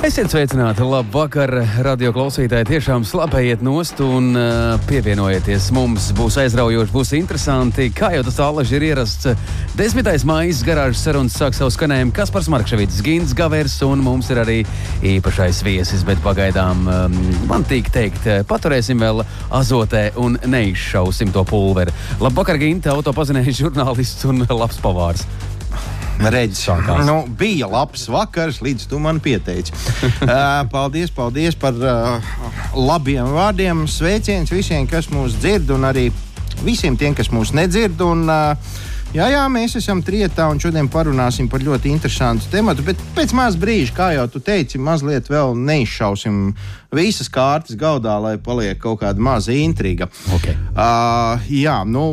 Esiet sveicināti, labi vakar, radio klausītāji. Tiešām slapējiet nost un uh, pievienojieties mums. Būs aizraujoši, būs interesanti. Kā jau tas tālaži ir ierasts, 10. maijas garāžas sarunas sāk savu skanējumu Kaspars Markevits, Gins Gavers un mums ir arī īpašais viesis, bet pagaidām um, man tīk teikt, paturēsim vēl azotē un neizšausim to pulveri. Labvakar, Ginta, autopazinējis žurnālists un labs pavārs. Reģis sākās. Nu, bija labs vakars, līdz tu man pieteici. uh, paldies, paldies par uh, labiem vārdiem. Sveiciens visiem, kas mūs dzird, un arī visiem tiem, kas mūs nedzird. Un, uh, Jā, jā, mēs esam trietā un šodien parunāsim par ļoti interesantu tematu. Bet pēc maz brīža, kā jau tu teici, mazliet vēl neizšausim visas kārtas galdā, lai paliek kaut kāda maza intriga. Okay. Uh, jā, nu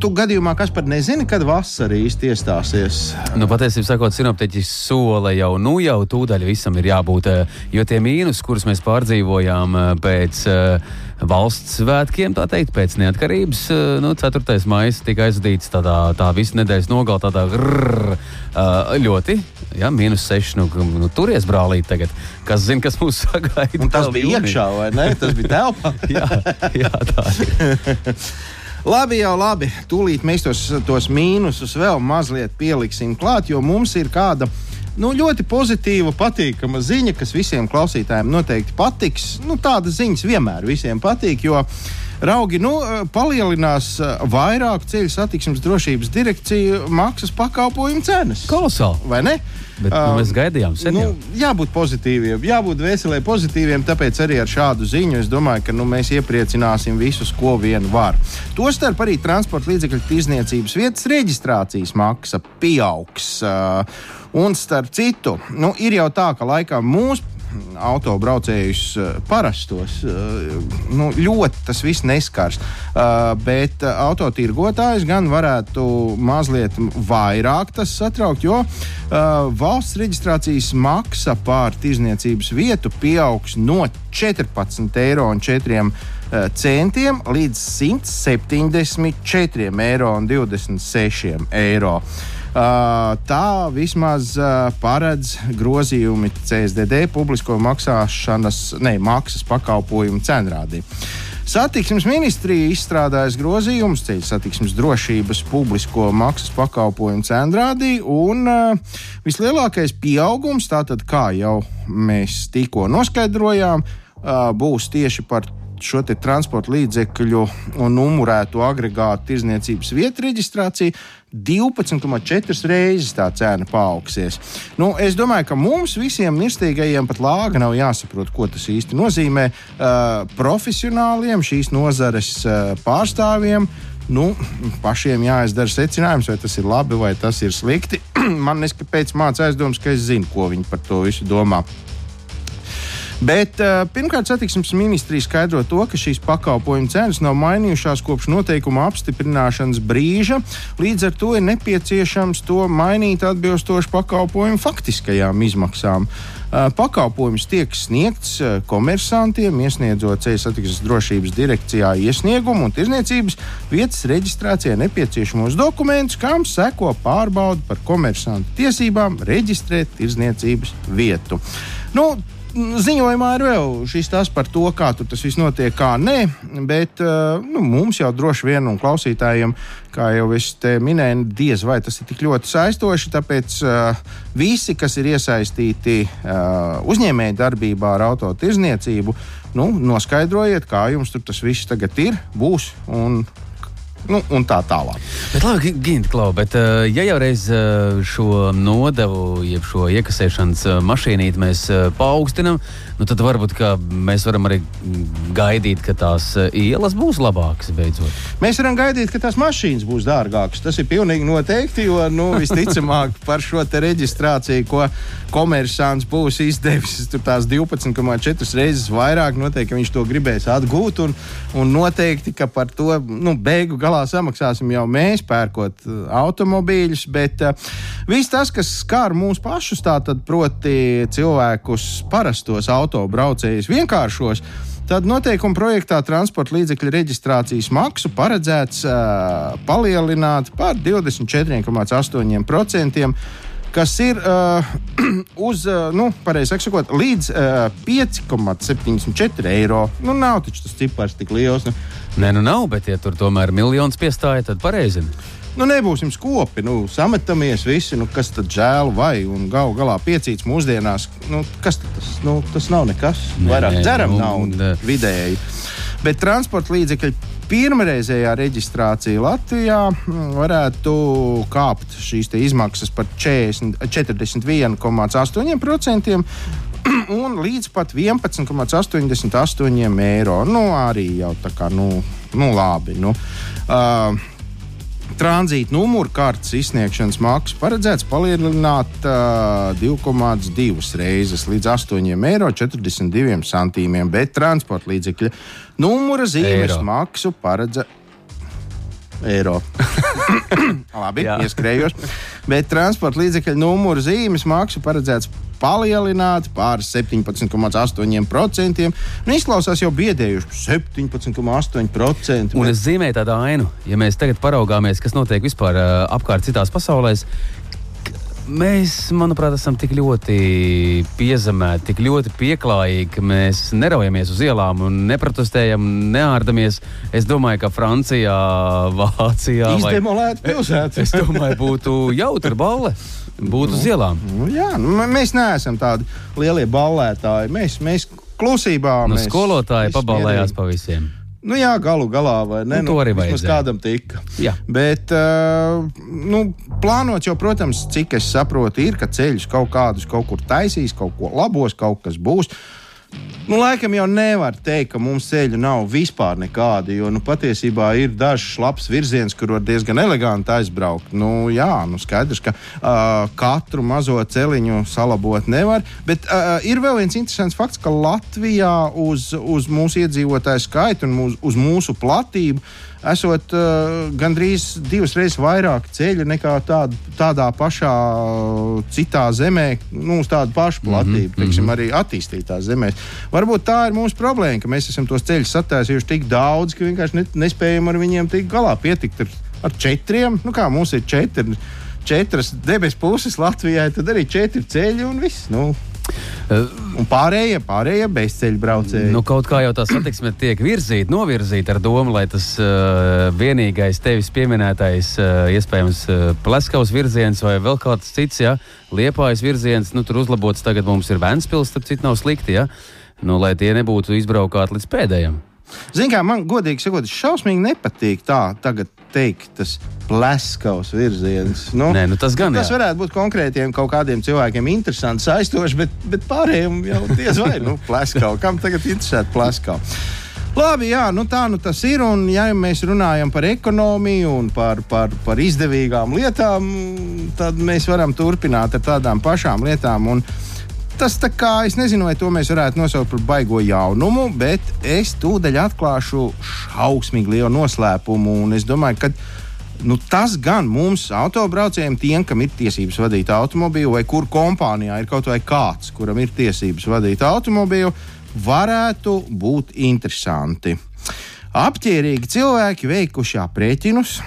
tu gadījumā, kas pat nezini, kad vasara īsti iestāsies? Nu, patiesībā sakot, sinoptiķis sola jau, nu jau tūdaļ visam ir jābūt, eh, jo tie mīnus, kurus mēs pārdzīvojām eh, pēc uh, valsts svētkiem, tā teikt, pēc neatkarības, nu, 4. maija tika aizvadīts tādā tā visu nedēļas nogalē, tādā grrr, ļoti. Jā, mīnus 6. Nu, nu, turies brālīt, tagad. Kas zina, kas mūs sagaida? Un tas bija iekšā, vai ne? Tas bija telpā. jā, jā, tā ir. Labi, jau labi. Tūlīt mēs tos, tos mīnusus vēl mazliet pieliksim klāt, jo mums ir kāda nu, ļoti pozitīva, patīkama ziņa, kas visiem klausītājiem noteikti patiks. Nu, tādas ziņas vienmēr visiem patīk, jo raugi nu, palielinās vairāk ceļu satiksmes drošības direkcija maksas pakalpojumu cenas. Kolosāli! Vai ne? Bet, nu, mēs gaidījām, sen nu, jābūt pozitīviem, jābūt veselē pozitīviem. Tāpēc arī ar šādu ziņu es domāju, ka nu, mēs iepriecināsim visus, ko vien var. Tostarp arī transporta līdzekļu tirzniecības vietas reģistrācijas maksa pieaugs. Un starp citu, nu, ir jau tā, ka laikam mūsu autobraucējus eh, parastos. Eh, nu, ļoti tas viss neskars. Eh, bet autotirgotājs gan varētu mazliet vairāk tas satraukt, jo valsts reģistrācijas maksa pār tirzniecības vietu pieaugs no 14 eiro un 4 centiem līdz 174 eiro un 26 eiro. Tā vismaz paredz grozījumi CSDD publisko maksāšanas, ne, maksas pakalpojumu cenrādī. Satiksmes ministrija izstrādājas grozījumus ceļu satiksmes drošības publisko maksas pakalpojumu cenrādī, un uh, vislielākais pieaugums, tātad kā jau mēs tikko noskaidrojām, uh, būs tieši par šo transporta līdzekļu un numurēto agregātu tirzniecības vietu reģistrāciju 12,4 reizes tā cena paaugsies. Nu, es domāju, ka mums visiem mirstīgajiem pat lāga nav jāsaprot, ko tas īsti nozīmē. Uh, profesionāliem, šīs nozares uh, pārstāvjiem. Nu, pašiem jāizdara secinājums, vai tas ir labi vai tas ir slikti. Man neskapēc mācās aizdomas, ka es zinu, ko viņi par to visu domā. Bet uh, pirmkārt, satiksmes ministrija skaidro to, ka šīs pakalpojumu cenas nav mainījušās kopš noteikuma apstiprināšanas brīža. Līdz ar to ir nepieciešams to mainīt atbilstoši pakalpojumu faktiskajām izmaksām. Uh, pakalpojums tiek sniegts uh, komersantiem, iesniedzot ceļu satiksmes drošības direkcijā iesniegumu un tirzniecības vietas reģistrācijai nepieciešamos dokumentus, kam seko pārbauda par komersantu tiesībām reģistrēt tirzniecības vietu. Nu, ziņojumā ir vēl šis tas par to, kā tas viss notiek, kā nē, bet uh, nu, mums jau droši vien un klausītājiem, kā jau es te minēju, diez vai tas ir tik ļoti saistoši. Tāpēc uh, visi, kas ir iesaistīti uh, uzņēmēju darbībā ar autotirzniecību, nu, noskaidrojiet, kā jums tur tas viss tagad ir, būs un nu, un tā tālāk. Bet, labi, Gint, Klau, bet, uh, ja jau reiz uh, šo nodevu, jeb šo iekasēšanas uh, mašīnīti mēs paaugstinām, nu, tad varbūt mēs varam arī gaidīt, ka tās ielas būs labākas beidzot. Mēs varam gaidīt, ka tās mašīnas būs dārgākas. Tas ir pilnīgi noteikti, jo nu, visticamāk par šo reģistrāciju, ko komersants būs izdevis, tur tās 12,4 reizes vairāk, noteikti viņš to gribēs atgūt. Un, un noteikti, ka par to nu, beigu galā samaksāsim jau mēs, pērkot uh, automobīļus. Bet uh, viss tas, kas skar mūs pašus, tātad proti cilvēkus parastos autobraucējus vienkāršos. Tad noteikuma projektā transporta līdzekļu reģistrācijas maksu paredzēts uh, palielināt par 24,8% kas ir uh, uz, uh, nu, pareizi sakot, līdz uh, 5,74 eiro. Nu, nav taču tas cipars tik liels. Nu. Nē, nu nav, bet, ja tur tomēr miljons piestāja, tad pareizi. Nu, nebūsim skopi, nu, sametamies visi, nu, kas tad žēl vai galu galā piecīts mūsdienās. Nu, kas tas, nu, tas nav nekas. Nē, Vairāk nē, dzeram nu, naudu vidēji. Bet transporta līdzekļi pirmreizējā reģistrācija Latvijā mm, varētu kāpt šīs izmaksas par 41,8% un līdz pat 11,88 eiro. Nu, arī jau tā kā, nu, nu labi. Nu. Uh, tranzīta numuru kartes izsniegšanas maksu paredzēts palielināt uh, 2,2 reizes līdz 8,42 eiro, bet transporta līdzekļa numura zīmes eiro. maksu paredzēts eiro. Labi, ieskrējos. Bet transporta līdzekļu numuru zīmes maksu paredzēts palielināt pār 17,8%. Nu, izklausās jau biedējuši 17,8%. Un es zīmēju tādu ainu, ja mēs tagad paraugāmies, kas notiek vispār uh, apkārt citās pasaulēs mēs, manuprāt, esam tik ļoti piezemēti, tik ļoti pieklājīgi, ka mēs neraujamies uz ielām un neprotestējam, neārdamies. Es domāju, ka Francijā, Vācijā Izdemolēt pilsētas. es domāju, būtu jautra balle. Būtu uz ielām. Nu, jā, nu, mēs neesam tādi lielie ballētāji. Mēs, mēs klusībā. Nu, mēs skolotāji pabalējās pa visiem. Nu, jā, galu galā, vai ne? Nu, to arī vajag. Kādam tika. Jā. Bet, uh, nu, plānot jau, protams, cik es saprotu, ir, ka ceļus kaut kādus kaut kur taisīs, kaut ko labos, kaut kas būs. Uh, Nu, laikam jau nevar teikt, ka mums ceļu nav vispār nekādi, jo nu, patiesībā ir dažs labs virziens, kur var diezgan eleganti aizbraukt. Nu, jā, nu, skaidrs, ka uh, katru mazo celiņu salabot nevar, bet uh, ir vēl viens interesants fakts, ka Latvijā uz, uz mūsu iedzīvotāju skaitu un mūs, uz mūsu platību esot uh, gandrīz divas reizes vairāk ceļu nekā tād, tādā pašā citā zemē, nu, uz tādu pašu platību, mm -hmm. teiksim, arī attīstītās zemēs. Varbūt tā ir mūsu problēma, ka mēs esam tos ceļus sataisījuši tik daudz, ka vienkārši ne, nespējam ar viņiem tik galā pietikt ar, ar četriem. Nu, kā mums ir četri, četras debesu puses Latvijai, tad arī četri ceļi un viss. Nu, Un pārējie, pārējie bezceļu braucēji. Nu, kaut kā jau tā satiksme tiek virzīta, novirzīta ar domu, lai tas uh, vienīgais tevis pieminētais, uh, iespējams, uh, pleskaus virziens vai vēl kāds cits, ja liepājas virziens, nu, tur uzlabots tagad mums ir Vēnspils, tad cits nav slikti, ja? nu, lai tie nebūtu izbraukāti līdz pēdējiem. Ziniet, kā man godīgi sakot, šausmīgi nepatīk tā tagad teikt, tas pleskaus virziens. Nu, Nē, nu tas gan tas jā. varētu būt konkrētiem kaut kādiem cilvēkiem interesants, aizstošs, bet, bet pārējiem jau diez vai nu, pleskau. Kam tagad interesētu pleskau? Labi, jā, nu tā nu tas ir. Un, ja mēs runājam par ekonomiju un par, par, par izdevīgām lietām, tad mēs varam turpināt ar tādām pašām lietām. Un, tas tā kā es nezinu, vai to mēs varētu nosaukt par baigo jaunumu, bet es tūdaļ atklāšu šausmīgi lielu noslēpumu. Un es domāju, ka nu, tas gan mums, autobraucējiem, tiem, kam ir tiesības vadīt automobīlu, vai kur kompānijā ir kaut vai kāds, kuram ir tiesības vadīt automobīlu, varētu būt interesanti. Apģērbīgi cilvēki veikuši aprēķinus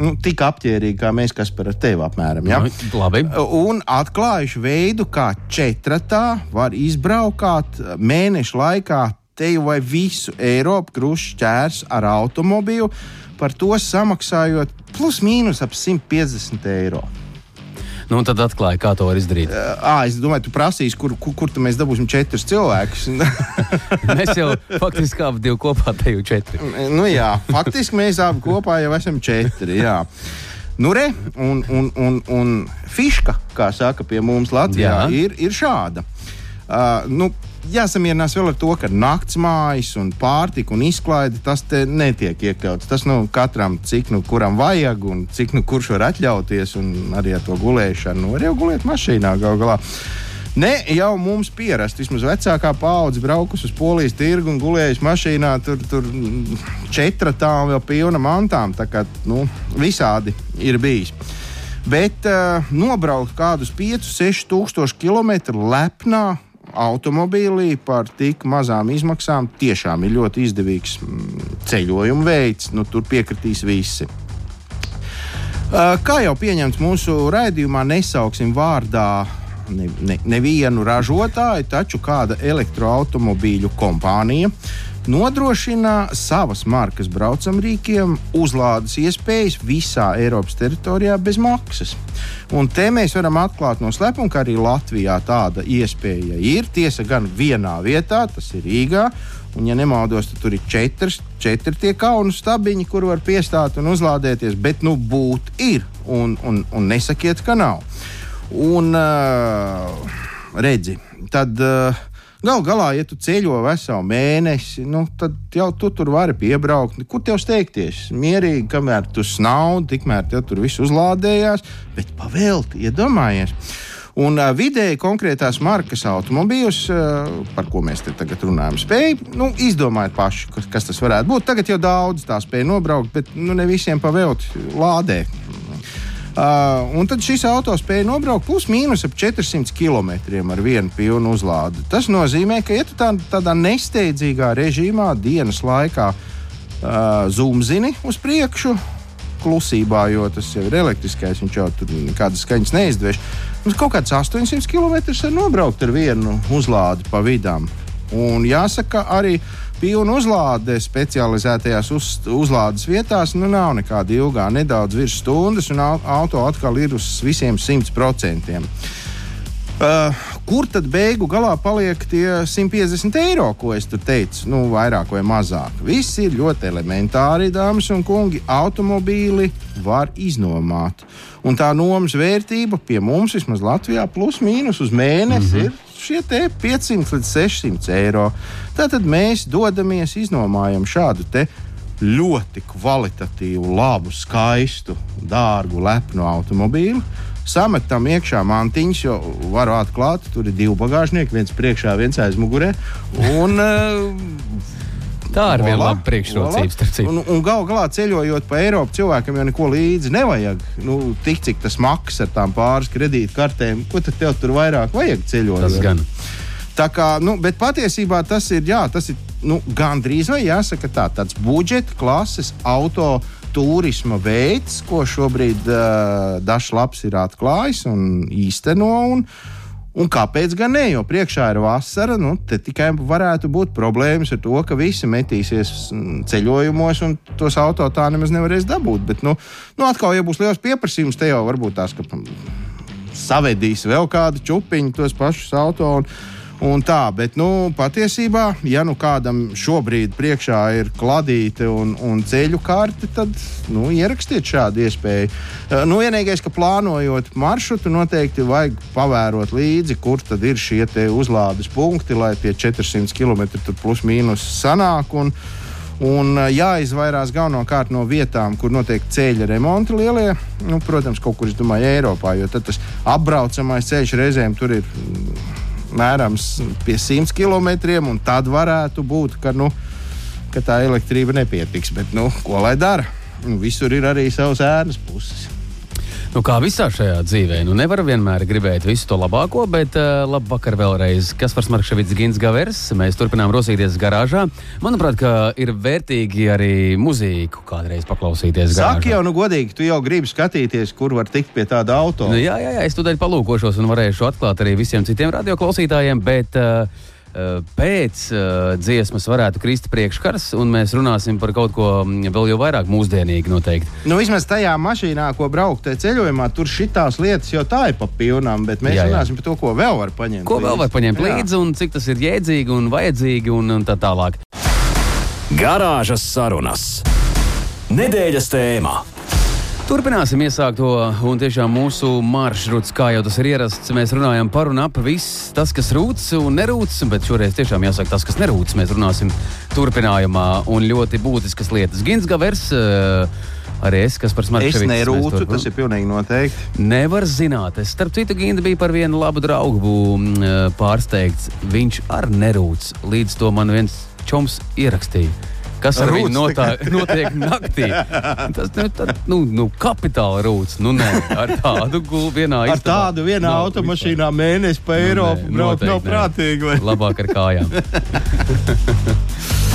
nu, tik apģērbīgi, kā mēs, kas par tevi apmēram. Ja? Nu, labi. Un atklājuši veidu, kā četratā var izbraukt mēnešu laikā teju vai visu Eiropu krušu ķērs ar automobīlu, par to samaksājot plus mīnus ap 150 eiro. Nu, tad atklāja, kā to var izdarīt. À, es domāju, tu prasīsi, kur, kur, kur mēs dabūsim četrus cilvēkus. mēs jau faktiski abi divi kopā te jau četri. nu, jā, faktiski mēs abi kopā jau esam četri. Jā. Nu, re, un, un, un, un fiška, kā saka pie mums Latvijā, jā. ir, ir šāda. Uh, nu, jāsamierinās vēl ar to, ka naktas mājas un pārtika un izklaide tas netiek iekļauts. Tas nu, katram, cik nu kuram vajag un cik nu kurš var atļauties, un arī ar to gulēšanu. Nu, var jau gulēt mašīnā gal galā. Ne jau mums pierast, vismaz vecākā paudze braukus uz polijas tirgu un gulējusi mašīnā, tur, tur četratām vēl pilna mantām. Tā kā nu, visādi ir bijis. Bet uh, nobraukt kādus 5, 6 tūkstošus kilometru lepnā automobīlī par tik mazām izmaksām tiešām ir ļoti izdevīgs mm, ceļojuma veids. Nu, tur piekritīs visi. Kā jau pieņemts mūsu raidījumā, nesauksim vārdā ne, ne, nevienu ražotāju, taču kāda elektroautomobīļu kompānija nodrošina savas markas braucamrīkiem uzlādes iespējas visā Eiropas teritorijā bez maksas. Un te mēs varam atklāt no slepuma, ka arī Latvijā tāda iespēja ir. Tiesa gan vienā vietā, tas ir Rīgā. Un, ja nemaldos, tad tur ir četras, četri tie kaunu stabiņi, kur var piestāt un uzlādēties. Bet, nu, būt ir. Un, un, un nesakiet, ka nav. Un, uh, redzi, tad. Uh, Galu galā, ja tu ceļo veselu mēnesi, nu, tad jau tu tur vari piebraukt. Kur tev steigties? Mierīgi, kamēr tu snaudi, tikmēr tev tur viss uzlādējās, bet pavēlti, iedomājies. Un uh, vidēji konkrētās markas automobīļus, uh, par ko mēs te tagad runājam, spēj nu, izdomāt paši, kas tas varētu būt. Tagad jau daudz tā spēja nobraukt, bet nu, ne visiem pavēlti lādēt. Uh, un tad šis auto spēja nobraukt plus mīnus ap 400 km ar vienu pilnu uzlādi. Tas nozīmē, ka, ja tu tā, tādā nesteidzīgā režīmā dienas laikā uh, zumzini uz priekšu, klusībā, jo tas jau ir elektriskais, viņš jau tur nekādas skaņas neizdevš. Mums kaut kāds 800 km var nobraukt ar vienu uzlādi pa vidām. Un jāsaka, arī uh, Pilna uzlāde specializētajās uz, uzlādes vietās nu, nav nekāda ilgā, nedaudz virs stundas, un auto atkal ir uz visiem 100%. Uh, kur tad beigu galā paliek tie 150 eiro, ko es tur teicu? Nu, vairāk vai mazāk. Viss ir ļoti elementāri, dāmas un kungi. Automobīli var iznomāt. Un tā nomas vērtība pie mums, vismaz Latvijā, plus mīnus uz mēnesi mm -hmm. ir šie 500 līdz 600 eiro. Tātad mēs dodamies, iznomājam šādu ļoti kvalitatīvu, labu, skaistu, dārgu, lepnu automobīlu. Sametam iekšā mantiņas, jo varu atklāt, tur ir divi bagāžnieki, viens priekšā, viens aiz mugurē. Un, uh, Tā ir viena laba priekšrocība. Un, un gal galā ceļojot pa Eiropu, cilvēkam jau neko līdzi nevajag. Nu, tik cik tas maksā ar tām pāris kredītkartēm, ko tad tev tur vairāk vajag ceļojot? Tas gan. Tā kā, nu, bet patiesībā tas ir, jā, tas ir nu, gandrīz vai jāsaka tā, tāds budžeta klases auto turisma veids, ko šobrīd uh, Dažs Labs ir atklājis un īsteno. Un, uh, Un kāpēc gan ne? Jo priekšā ir vasara, nu, te tikai varētu būt problēmas ar to, ka visi metīsies mm, ceļojumos, un tos auto tā nemaz nevarēs dabūt. Bet, nu, nu atkal, ja būs liels pieprasījums, te jau varbūt tās, ka mm, savedīs vēl kādu čupiņu tos pašus auto. Un, Un tā, bet nu, patiesībā, ja nu kādam šobrīd priekšā ir kladīte un, un ceļu karte, tad nu, ierakstiet šādu iespēju. Eh, nu, vienīgais, ka plānojot maršrutu, noteikti vajag pavērot līdzi, kur tad ir šie uzlādes punkti, lai tie 400 km plus mīnus sanāk. Un, Un eh, jāizvairās galvenokārt no vietām, kur notiek ceļa remonti lielie. Nu, protams, kaut kur, es domāju, Eiropā, jo tas apbraucamais ceļš reizēm tur ir mēram pie 100 km, un tad varētu būt, ka, nu, ka tā elektrība nepietiks. Bet, nu, ko lai dara? Nu, visur ir arī savas ēnas puses. Nu, kā visā šajā dzīvē, nu nevar vienmēr gribēt visu to labāko, bet uh, labu vakar vēlreiz. Kas par Markevits Gins Gavers? Mēs turpinām rosīties garāžā. Manuprāt, ka ir vērtīgi arī mūziku kādreiz paklausīties. Saki jau, nu godīgi, tu jau gribi skatīties, kur var tikt pie tāda auto. Nu, jā, jā, jā, es tūdaļ palūkošos un varēšu atklāt arī visiem citiem radioklausītājiem, bet uh, pēc uh, dziesmas varētu krist priekškars, un mēs runāsim par kaut ko mm, vēl jau vairāk mūsdienīgu noteikti. Nu, vismaz tajā mašīnā, ko braukt tajā ceļojumā, tur šitās lietas jau tā ir pa pilnām, bet mēs Jā, jā, runāsim par to, ko vēl var paņemt. Ko vēl var paņemt Jā. līdzi, un cik tas ir jēdzīgi un vajadzīgi, un, un tā tālāk. Garāžas sarunas. Nedēļas tēmā. Turpināsim iesākt to, un tiešām mūsu maršruts, kā jau tas ir ierasts, mēs runājam par un ap viss, tas, kas rūc un nerūc, bet šoreiz tiešām jāsaka tas, kas nerūc. Mēs runāsim turpinājumā un ļoti būtiskas lietas. Gins Gavers, eh, arī es, kas par Es smartševicu. nerūcu, tas ir pilnīgi noteikti. Nevar zināt. Es, starp citu, Ginda bija par vienu labu draugu mm, eh, pārsteigts. Viņš arī nerūc. Līdz to man viens čoms ierakstīja. Kas ar viņu notā, notiek naktī? Tas nu, tad, nu, nu, kapitāla rūc. Nu, nē, ar tādu gultu vienā Ar istabā tādu vienā nav automašīnā mēnesi pa Nu, Eiropu braukt nav prātīgi. vai? Labāk ar kājām.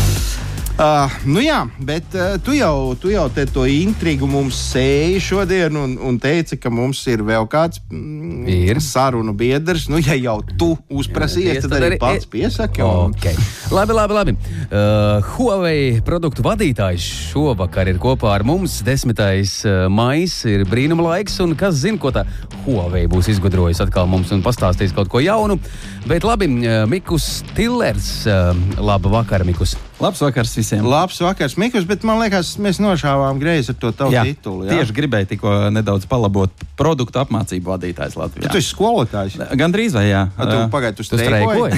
Uh, nu jā, bet uh, tu jau, tu jau te to intrigu mums sēji šodien un, un teici, ka mums ir vēl kāds mm, Ir. sarunu biedrs. Nu, ja jau tu uzprasījies, Jā, tad arī pats piesaki. Un... Okay. Labi, labi. labi. Uh, Huawei produktu vadītājs šovakar ir kopā ar mums. 10. Uh, maija ir brīnuma laiks, un kas zina, ko tā Huawei būs izgudrojis atkal mums un pastāstīs kaut ko jaunu. Bet labi, uh, Mikus Tillers. Uh, labu vakaru, Mikus. Labs vakars visiem! Labs vakars, Mikls, bet man liekas, mēs nošāvām greizi ar to tavu Jā, titulu. jā? tieši gribēju tikko nedaudz palabot produktu apmācību vadītājs Latvijā. Tu esi skolotājs. Gan drīz vai jā? A, Tu pagaidi, tu streikoji?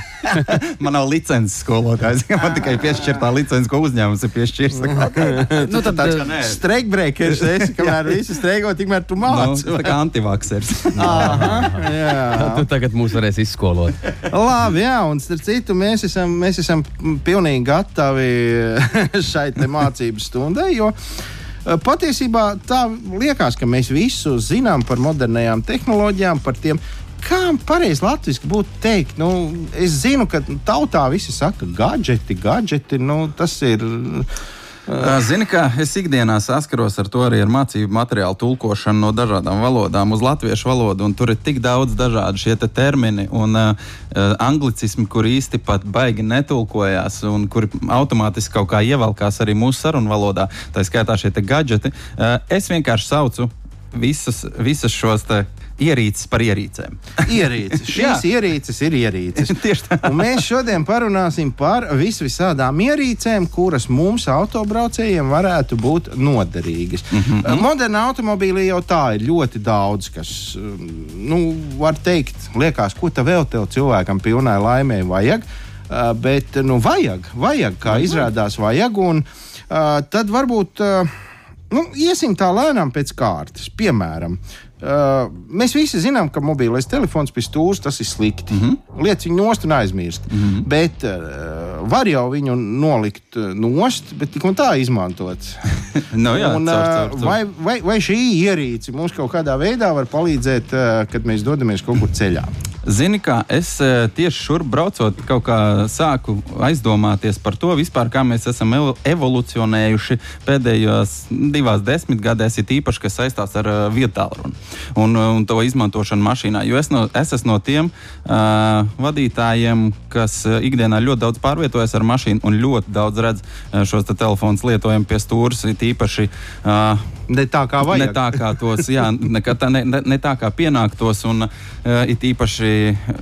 Man nav licences skolotājs. Man tikai piešķirtā licence, ko uzņēmums ir piešķirs. nu, tad, Tāds uh, streikbreakers esi, kamēr visi streiko, tikmēr tu Nu, māci. tā kā antivaksers. Aha, jā. tu tagad mūs varēsi izskolot. Labi, jā, un starp citu, mēs esam, mēs esam pilnīgi gatavi šai mācību stundai. Eh, patiesībā tā liekas, ka mēs visu zinām par modernajām tehnoloģijām, par tiem. Kā pareizi latviešu būtu teikt, nu, es zinu, ka tautā visi saka, gadgeti, gadgeti, nu, tas ir. Ā, Zini, ka es ikdienā saskaros ar to arī ar mācību materiālu tulkošanu no dažādām valodām uz latviešu valodu. un Tur ir tik daudz dažādu šie te termini un uh, anglicismi, kur īsti pat baigi netulkojās un kuri automātiski kaut kā ievelkās arī mūsu sarunu valodā. Tā skaitā šie gadgeti. Uh, es vienkārši saucu visus, visus šos te ierīces par ierīcēm. Ierīces. Šīs ierīces ir ierīces. Tieši tā. Un mēs šodien parunāsim par visvisādām ierīcēm, kuras mums, autobraucējiem, varētu būt noderīgas. Mm Mhm. -hmm. Modernā automobīlī jau tā ir ļoti daudz, kas, um, nu, var teikt, liekas, ko tā vēl tev cilvēkam pilnai laimē vajag. Uh, bet, nu, vajag, vajag, kā izrādās, vajag. Un tad varbūt. Nu, iesim tā lēnām pēc kārtas. Piemēram, uh, mēs visi zinām, ka mobilais telefons pie stūra tas ir slikti. Mm. -hmm. Lietas viņu nost un aizmirst. Mm -hmm. Bet uh, var jau viņu nolikt uh, nost, bet tik un tā izmantot. Nu, jā, un, caur, uh, caur, caur. vai, vai, vai šī ierīce mums kaut kādā veidā var palīdzēt, uh, kad mēs dodamies kaut kur ceļā? Zini, kā es eh, tieši šurp braucot, kaut kā sāku aizdomāties par to, vispār, kā mēs esam evo- evolucionējuši pēdējos divās desmitgadēs, ir īpaši, kas saistās ar uh, vietālruni un, uh, un to izmantošanu mašīnā. Jo es, no, es esmu no tiem uh, vadītājiem, kas ikdienā ļoti daudz pārvietojas ar mašīnu un ļoti daudz redz šos te telefonus lietojam pie stūres, it īpaši. Uh, Ne tā kā vajag. Ne tā kā tos, jā, tā, ne, ne, ne tā kā pienāktos, un uh, it īpaši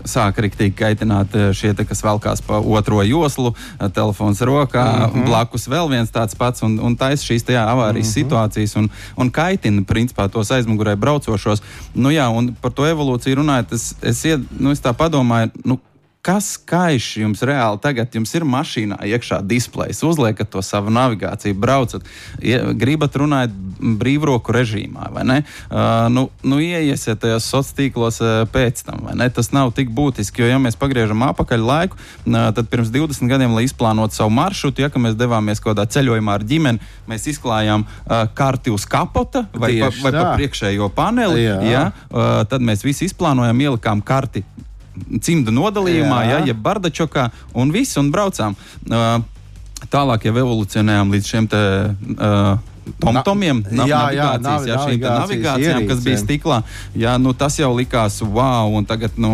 sāk riktīgi kaitināt uh, šie, te, kas velkās pa otro joslu, uh, telefons rokā, mm -hmm. blakus vēl viens tāds pats, un, un taisa šīs tajā avārijas mm -hmm. situācijas, un, un kaitina, principā, tos aizmugurē braucošos. Nu jā, un par to evolūciju runājot, es, es, ied, nu, es tā padomāju, nu, Kas kaiš jums reāli tagad? Jums ir mašīnā iekšā displejs, uzliekat to savu navigāciju, braucat, ie- gribat runāt brīvroku režīmā, vai ne? Uh, nu, nu, ieiesiet tajos sociālos tīklos uh, pēc tam, vai ne? Tas nav tik būtiski, jo, ja mēs pagriežam apakaļ laiku, uh, tad pirms 20 gadiem, lai izplānotu savu maršrutu, ja mēs devāmies kaut kādā ceļojumā ar ģimeni, mēs izklājām uh, karti uz kapota vai, pa, Tieši vai pa tā. priekšējo paneli. Jā. Ja? Uh, tad mēs visi izplānojam, ielikām karti cimdu nodalījumā, Jā. ja, jeb bardačokā, un viss, un braucām. Uh, Tālāk jau evolucionējām līdz šiem te, uh, tomtomiem, Na- jā, jā, navigācijas, navi- jā, šīm navigācijām, kas bija ierīcēm. stiklā. Jā, nu, tas jau likās, wow, un tagad, nu,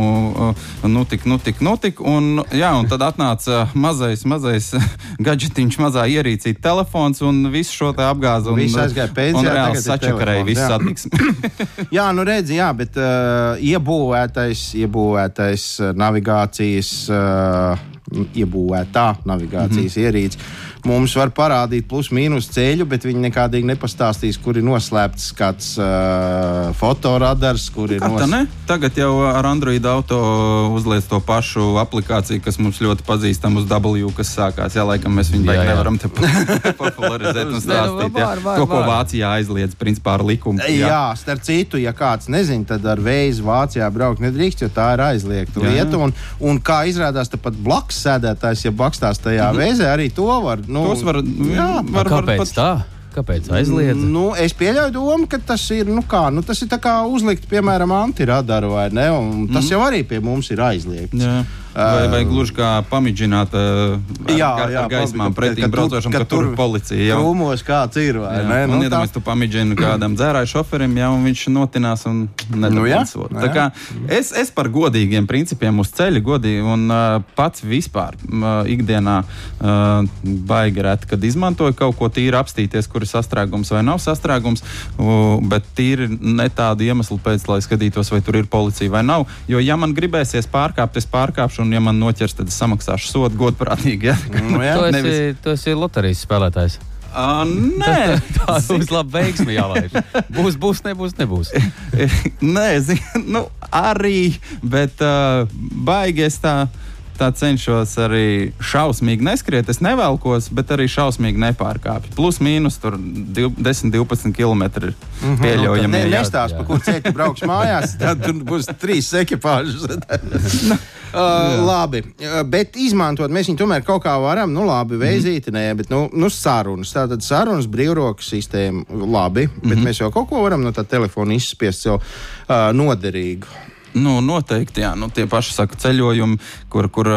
uh, nu tik, nu tik, nu tik. Un, jā, un tad atnāca mazais, mazais gadžetiņš, mazā ierīcīta telefons un visu šo te apgāzu. Un, Viss aizgāja pensijā, Un reāli sačakarēja visu satiksmi. Jā, nu redzi, jā, bet uh, iebūvētais, iebūvētais uh, navigācijas, uh, iebūvētā navigācijas mm -hmm. ierīce. Mums var parādīt plus-mínus ceļu, bet viņi nekādīgi nepastāstīs, kur ir noslēpts kāds uh, fotoradars, Kā tā ne? Tagad jau ar Android auto uzliek to pašu aplikāciju, kas mums ļoti pazīstama uz W, kas sākās. Jā, laikam mēs viņu Jā, jā. nevaram te popularizēt un nu, stāstīt. var, var, To, ko. Vācijā aizliedz principā ar likumu. Jā. jā, starp citu, ja kāds nezina, tad ar vēju Vācijā braukt nedrīkst, jo tā ir aizliegta lieta. Un, un kā izrādās, tad pat blakus sēdētājs, ja bakstās tajā mm -hmm. vēzē, arī to var. Nu, Tos var, jā, var, var Kāpēc pat- tā? Kāpēc aizliedz? Nu, es pieļauju domu, ka tas ir, nu kā, nu, tas ir tā kā uzlikt, piemēram, antiradaru vai ne? Un tas mm. jau arī pie mums ir aizliegts. Jā. Vai, vai gluži kā pamidžināt uh, Jā, ar, jā, ar gaismām pretī braucošam, ka ka tur policija. jau. Krūmos kāds ir, vai Jā, ne? Nu, tā- iedomājieties, tu pamidžini kādam dzērāju šoferim, ja viņš notinās un Nu, nedabūs. Nu, Tā jā. kā es, es par godīgiem principiem uz ceļa, godīgi, un uh, pats vispār uh, ikdienā uh, baigi reti, kad izmantoju kaut ko tīri apstīties, kur ir sastrēgums vai nav sastrēgums, uh, bet tīri ne tādu iemeslu pēc, lai skatītos, vai tur ir policija vai nav. Jo, ja man gribēsies pārkāpt, es pārkāpšu, un ja man noķers, tad es samaksāšu sodu godprātīgi. Ja? Nu, jā. Tu esi, nevis- tu esi loterijas spēlētājs. Uh, nē, Tā būs laba veiksme jālaiž. Būs, būs, nebūs, nebūs. Nē, zin, nu, arī, bet uh, baigi es tā. Tā cenšos arī šausmīgi neskriet. Es nevelkos, bet arī šausmīgi nepārkāpju. Plus mīnus tur div- 10, 12 km ir pieļaujami. jā. nestāst, pa kur ceļu brauks mājās, tad tur būs trīs ekipāžas. uh, labi, uh, bet izmantot mēs viņu tomēr kaut kā varam. Nu, labi, veizīti, nē, bet nu, nu sarunas. Tātad sarunas brīvrokas sistēma, labi, bet mēs jau kaut ko varam no tā telefona izspiest sev uh, noderīgu. Nu, noteikti, jā. Nu, tie paši saka, ceļojumi, kur, kur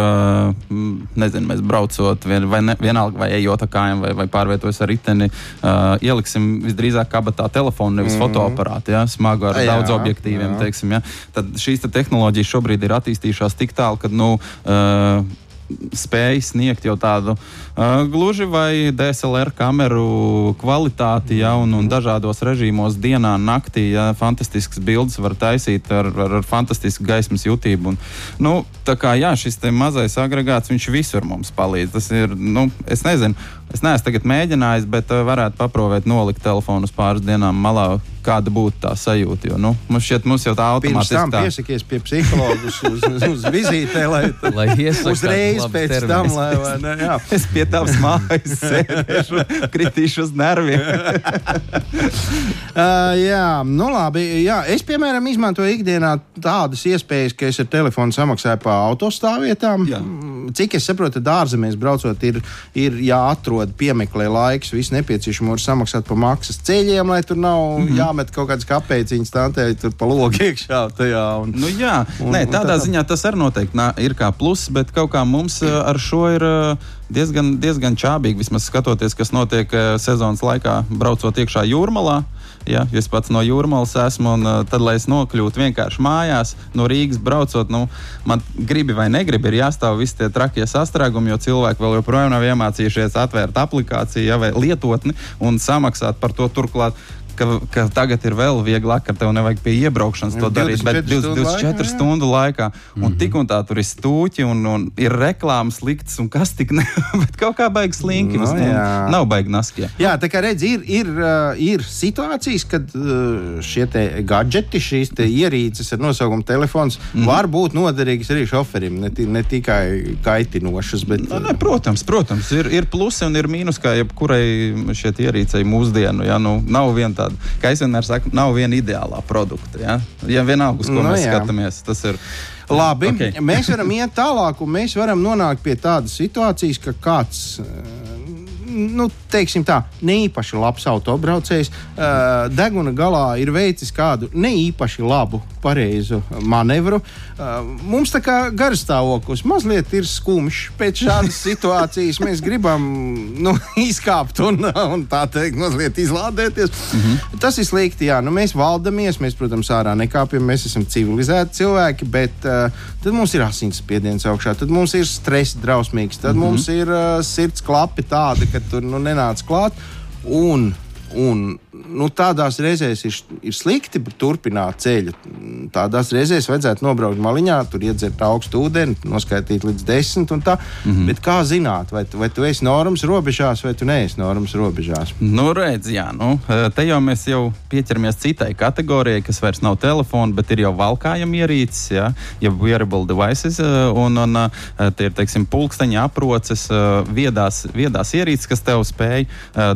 nezinu, mēs braucot, vien, vai ne, vienalga, vai ejot ar kājām, vai, vai pārvietojas ar riteni, uh, ieliksim visdrīzāk kabatā telefonu, nevis mm. fotoaparātu, jā, smagu ar Jā, daudz objektīviem. jā. Teiksim, jā. Tad šīs te tehnoloģijas šobrīd ir attīstījušās tik tālu, ka. Nu, uh, spēj sniegt jau tādu uh, gluži vai DSLR kameru kvalitāti, ja, un, un dažādos režīmos, dienā, naktī. Ja, fantastisks bildes var taisīt ar, ar, ar fantastisku gaismas jutību. Un, nu, tā kā jā, šis mazais agregāts, viņš visur mums palīdz. Tas ir, nu, es nezinu, es neesmu tagad mēģinājis, bet uh, varētu paprovēt, nolikt telefonu uz pāris dienām malā. Kāda būtu tā sajūta? Jo, nu, mums šķiet, mums jau tā automātiski tā. piesakies pie psihologa uz, uz, uz, vizītē, lai Lai uzreiz pēc termins. tam, lai, vai ne, jā. Es pie tavas mājas sēdēšu, kritīšu uz nerviem. Uh, jā, nu labi. Jā. Es, piemēram, izmantoju ikdienā tādas iespējas, ka es ar telefonu samaksāju par autostāvvietām. Cik es saprotu, tad ārzemēs braucot, ir, ir jāatrod, piemeklē laiks, viss nepieciešamo ir samaksāt par maksas ceļiem, lai tur nav mm. -hmm. jāmet kaut kādas kapeciņas, tantēji tur pa logu iekšā. Tajā, un, Nu, jā, Un- Nē, un tādā tā- ziņā tas arī noteikti nā, ir kā pluss, bet kaut kā mums uh, ar šo ir uh, diezgan, diezgan čābīgi. Vismaz skatoties, kas notiek uh, sezonas laikā, braucot iekšā jūrmalā. Ja, es pats no jūrmālas esmu, un uh, tad, lai es nokļūtu vienkārši mājās, no Rīgas braucot, nu, man gribi vai negribi, ir jāstāv visi tie trakie sastrēgumi, jo cilvēki vēl joprojām nav iemācījušies atvērt aplikāciju ja, vai lietotni un samaksāt par to turklāt. Ka, ka tagad ir vēl vieglāk, ka tev nevajag pie iebraukšanas to darīt. Bet 24 20, stundu laikā, jā. 24 stundu laikā. Un mm -hmm. tik un tā tur ir stūķi, un, un ir reklāmas liktas, un kas tik ne. bet kaut kā baigs slinki. Nu, uz- un jā. nav baigi naskie. Jā, tā kā redz, ir, ir, uh, ir situācijas, kad uh, šie te gadgeti, šīs te ierīces ar nosaukumu telefons, mm. var būt noderīgas arī šoferim. Ne, ne tikai kaitinošas, bet Nu, ne, protams, protams, ir, ir plusi un ir mīnus, kā jebkurai šeit ierīcei mūsdienu. Ja? Nu, nav viena tāda, kā es vienmēr saku, nav viena ideālā produkta. Ja, ja vienalga, uz ko Nu, nu, mēs jā. skatāmies, tas ir. Labi, Okay. okay. mēs varam iet tālāk, un mēs varam nonākt pie tādas situācijas, ka kāds eh, nu, teiksim tā, ne īpaši labs autobraucējs. Uh, deguna galā ir veicis kādu ne īpaši labu, pareizu manevru. Uh, mums tā kā garstāvoklis mazliet ir skumjš. Pēc šādas situācijas mēs gribam nu, izkāpt un, un tā teikt, mazliet izlādēties. Mm -hmm. Tas ir slikti. Jā, nu, mēs valdamies, mēs, protams, ārā nekāpjam, mēs esam civilizēti cilvēki, bet uh, tad mums ir asinsspiediens augšā, tad mums ir stress drausmīgs, tad mm -hmm. mums ir uh, sirds klapi tādi, ka tur nu, nenāc klāt. Un, un nu, tādās reizēs ir, ir slikti turpināt ceļu. Tādās reizēs vajadzētu nobraukt maliņā, tur iedzert augstu ūdeni, noskaitīt līdz desmit. Mm -hmm. Bet kā zināt, vai vai tu esi normas robežās, vai tu neesi normas robežās? Nu, redz, jā, nu, te jau mēs jau pieķeramies citai kategorijai, kas vairs nav telefona, bet ir jau valkājama ierīces, ja, ja wearable devices, un, un tie ir, teiksim, pulksteņa aproces, viedās, viedās ierīces, kas tev spēj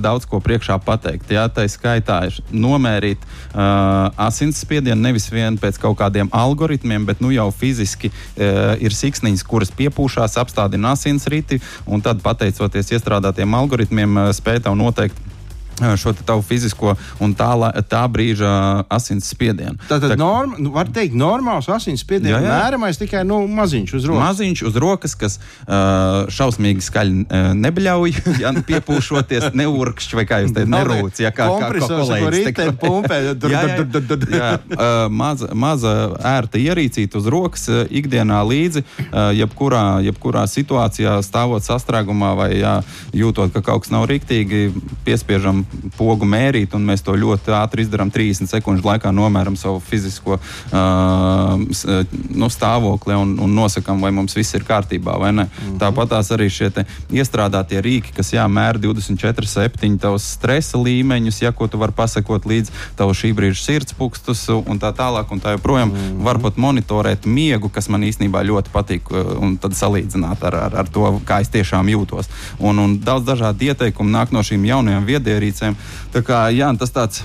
daudz ko priekšā pateikt. Ja, tā skaitā ir nomērīt uh, asinsspiedienu nevis vien pēc kaut kādiem algoritmiem, bet nu jau fiziski uh, ir siksniņas, kuras piepūšās, apstādina asinsriti, un tad pateicoties iestrādātiem algoritmiem uh, spēj tev noteikt šo tavu fizisko un tā, tā brīža asins spiedienu. Tātad, tā, norma, nu, var teikt, normāls asins spiediens mēramais tikai nu, maziņš uz rokas. Maziņš uz rokas, kas uh, šausmīgi skaļi uh, nebļauj, ja piepūšoties, neurkšķi vai kā jūs teicat, nerūc. Ja, kā, kā, kā kolēģis te pumpē. jā, jā, jā, uh, maza, maza ērta ierīcīta uz rokas uh, ikdienā līdzi, uh, jebkurā, jebkurā situācijā stāvot sastrēgumā vai jā, jūtot, ka kaut kas nav riktīgi, piespiežam pogu mērīt, un mēs to ļoti ātri izdarām. 30 sekundžu laikā nomēram savu fizisko uh, nu, stāvokli un, un nosakām, vai mums viss ir kārtībā vai nē. -hmm. Tāpat tās arī šie iestrādātie rīki, kas jāmēra 24, 7 tavs stresa līmeņus, ja ko tu vari pasakot līdz tavu šī brīža sirdspūkstus un tā tālāk. Un tā joprojām -hmm. var pat monitorēt miegu, kas man īstenībā ļoti patīk, un tad salīdzināt ar, ar, ar to, kā es tiešām jūtos. Un, un daudz dažādu ieteikumu nāk no šīm jaunajām viedierīcēm viedierīcēm. Tā kā jā, tas tāds.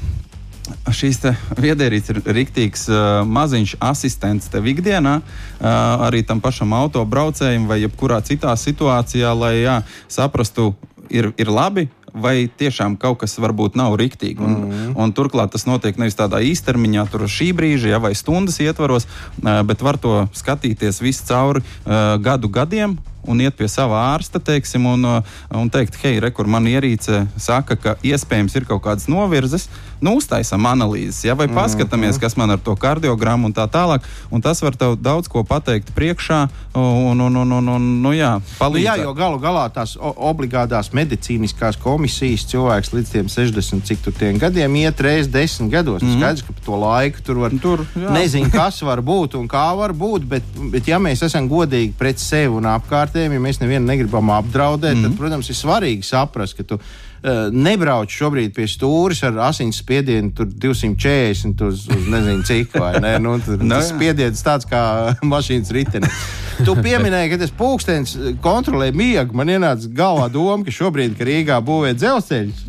Šīs viedierīces ir rīktīgs uh, maziņš asistents tev ikdienā, uh, arī tam pašam autobraucējam vai jebkurā citā situācijā, lai jā, saprastu, ir, ir labi, vai tiešām kaut kas varbūt nav rīktīgi. Un, mm -hmm. un turklāt tas notiek nevis tādā īstermiņā, tur šī brīža ja, vai stundas ietvaros, uh, bet var to skatīties visu cauri uh, gadu gadiem un iet pie sava ārsta, teiksim, un, uh, un teikt, hei, re, kur man ierīce saka, ka iespējams ir kaut kādas novirzes, nu, uztaisam analīzes, ja, vai mhm, paskatāmies, mm -hmm. kas man ar to kardiogramu un tā tālāk. Un tas var tev daudz ko pateikt priekšā, un, un, un, un, un nu, jā, palīdzēt. Nu, jā, jo galu galā tās obligātās medicīniskās komisijas cilvēks līdz 60, cik tur tiem gadiem iet reizes desmit gados. Mm -hmm. Skaidrs, ka to laiku tur var tur, nezinu, kas var būt un kā var būt, bet, bet ja mēs esam godīgi pret sevi un apkārt, vērtējumu, ja mēs nevienu negribam apdraudēt, mm tad, mhm. protams, ir svarīgi saprast, ka tu nebrauc šobrīd pie stūres ar asins spiedienu 240 uz, uz nezinu cik, vai ne? Nu, tur, no, tas spiediens tāds kā mašīnas ritenis. Tu pieminēji, ka tas pūkstens kontrolē miegu. Man ienāca galvā doma, ka šobrīd, kad Rīgā būvē dzelzceļus,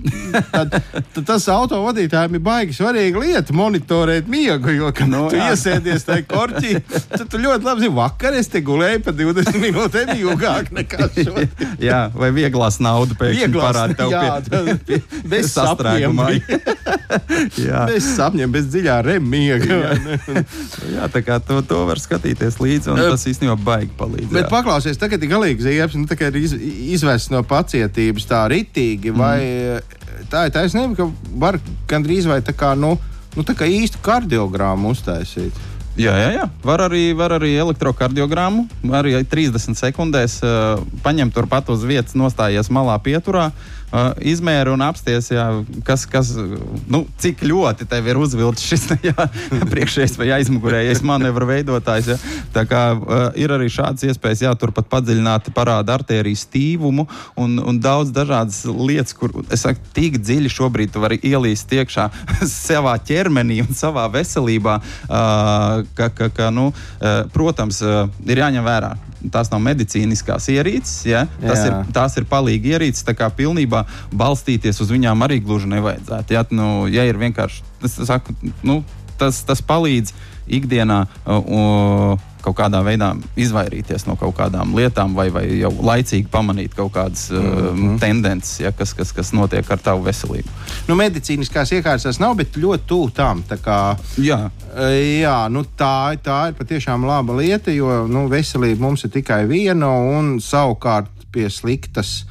tad, tad tas autovadītājiem ir baigi svarīga lieta monitorēt miegu. Jo, kad no, tu jā. iesēdies tajā korķī, tad tu ļoti labi zini, vakar es te gulēju pa 20 minūtēm ilgāk nekā šodien. jā, vai vieglās naudas pēkšņi parāda tev jā, pie, pie, bez sastrēgumā. bez sapņiem, bez dziļā remiega. jā. jā, tā kā to, to var skatīties līdzi, un tas īstenībā baigi palīdz. Bet paklausies, tagad ir galīgi ziepes, nu, tā ir iz, izvests no pacietības tā ritīgi, vai mm. tā ir taisnība, ka var gandrīz vai tā kā, nu, nu, tā kā īstu kardiogrammu uztaisīt. Jā, jā, jā. Var arī, var arī elektrokardiogramu. Arī 30 sekundēs uh, paņemt turpat uz vietas, nostājies malā pieturā. Uh, uh, izmēra un apsties, jā, kas, kas, nu, cik ļoti tev ir uzvilkts šis priekšējais vai aizmugurējais manevru veidotājs. Jā. Tā kā uh, ir arī šādas iespējas, jā, turpat padziļināt parāda artēriju stīvumu un, un daudz dažādas lietas, kur es saku, tik dziļi šobrīd tu vari ielīst iekšā savā ķermenī un savā veselībā, uh, ka, ka, ka nu, uh, protams, uh, ir jāņem vērā tās nav medicīniskās ierīces, ja? tas Jā. ir, tās ir palīgi ierīces. Tā kā pilnībā balstīties uz viņām arī gluži nevajadzētu. Ja, nu, ja ir vienkārši tas, saku, nu, tas, tas palīdz ikdienā. Uh, kaut kādā veidā izvairīties no kaut kādām lietām, vai, vai jau laicīgi pamanīt kaut kādas mm -hmm. uh, tendences, ja, kas, kas, kas notiek ar tavu veselību. Nu, medicīniskās iekārtas tas nav, bet ļoti tuvu tam. Kā, jā, jā nu, tā, tā ir patiešām laba lieta, jo nu, veselība mums ir tikai viena un savukārt pie sliktas.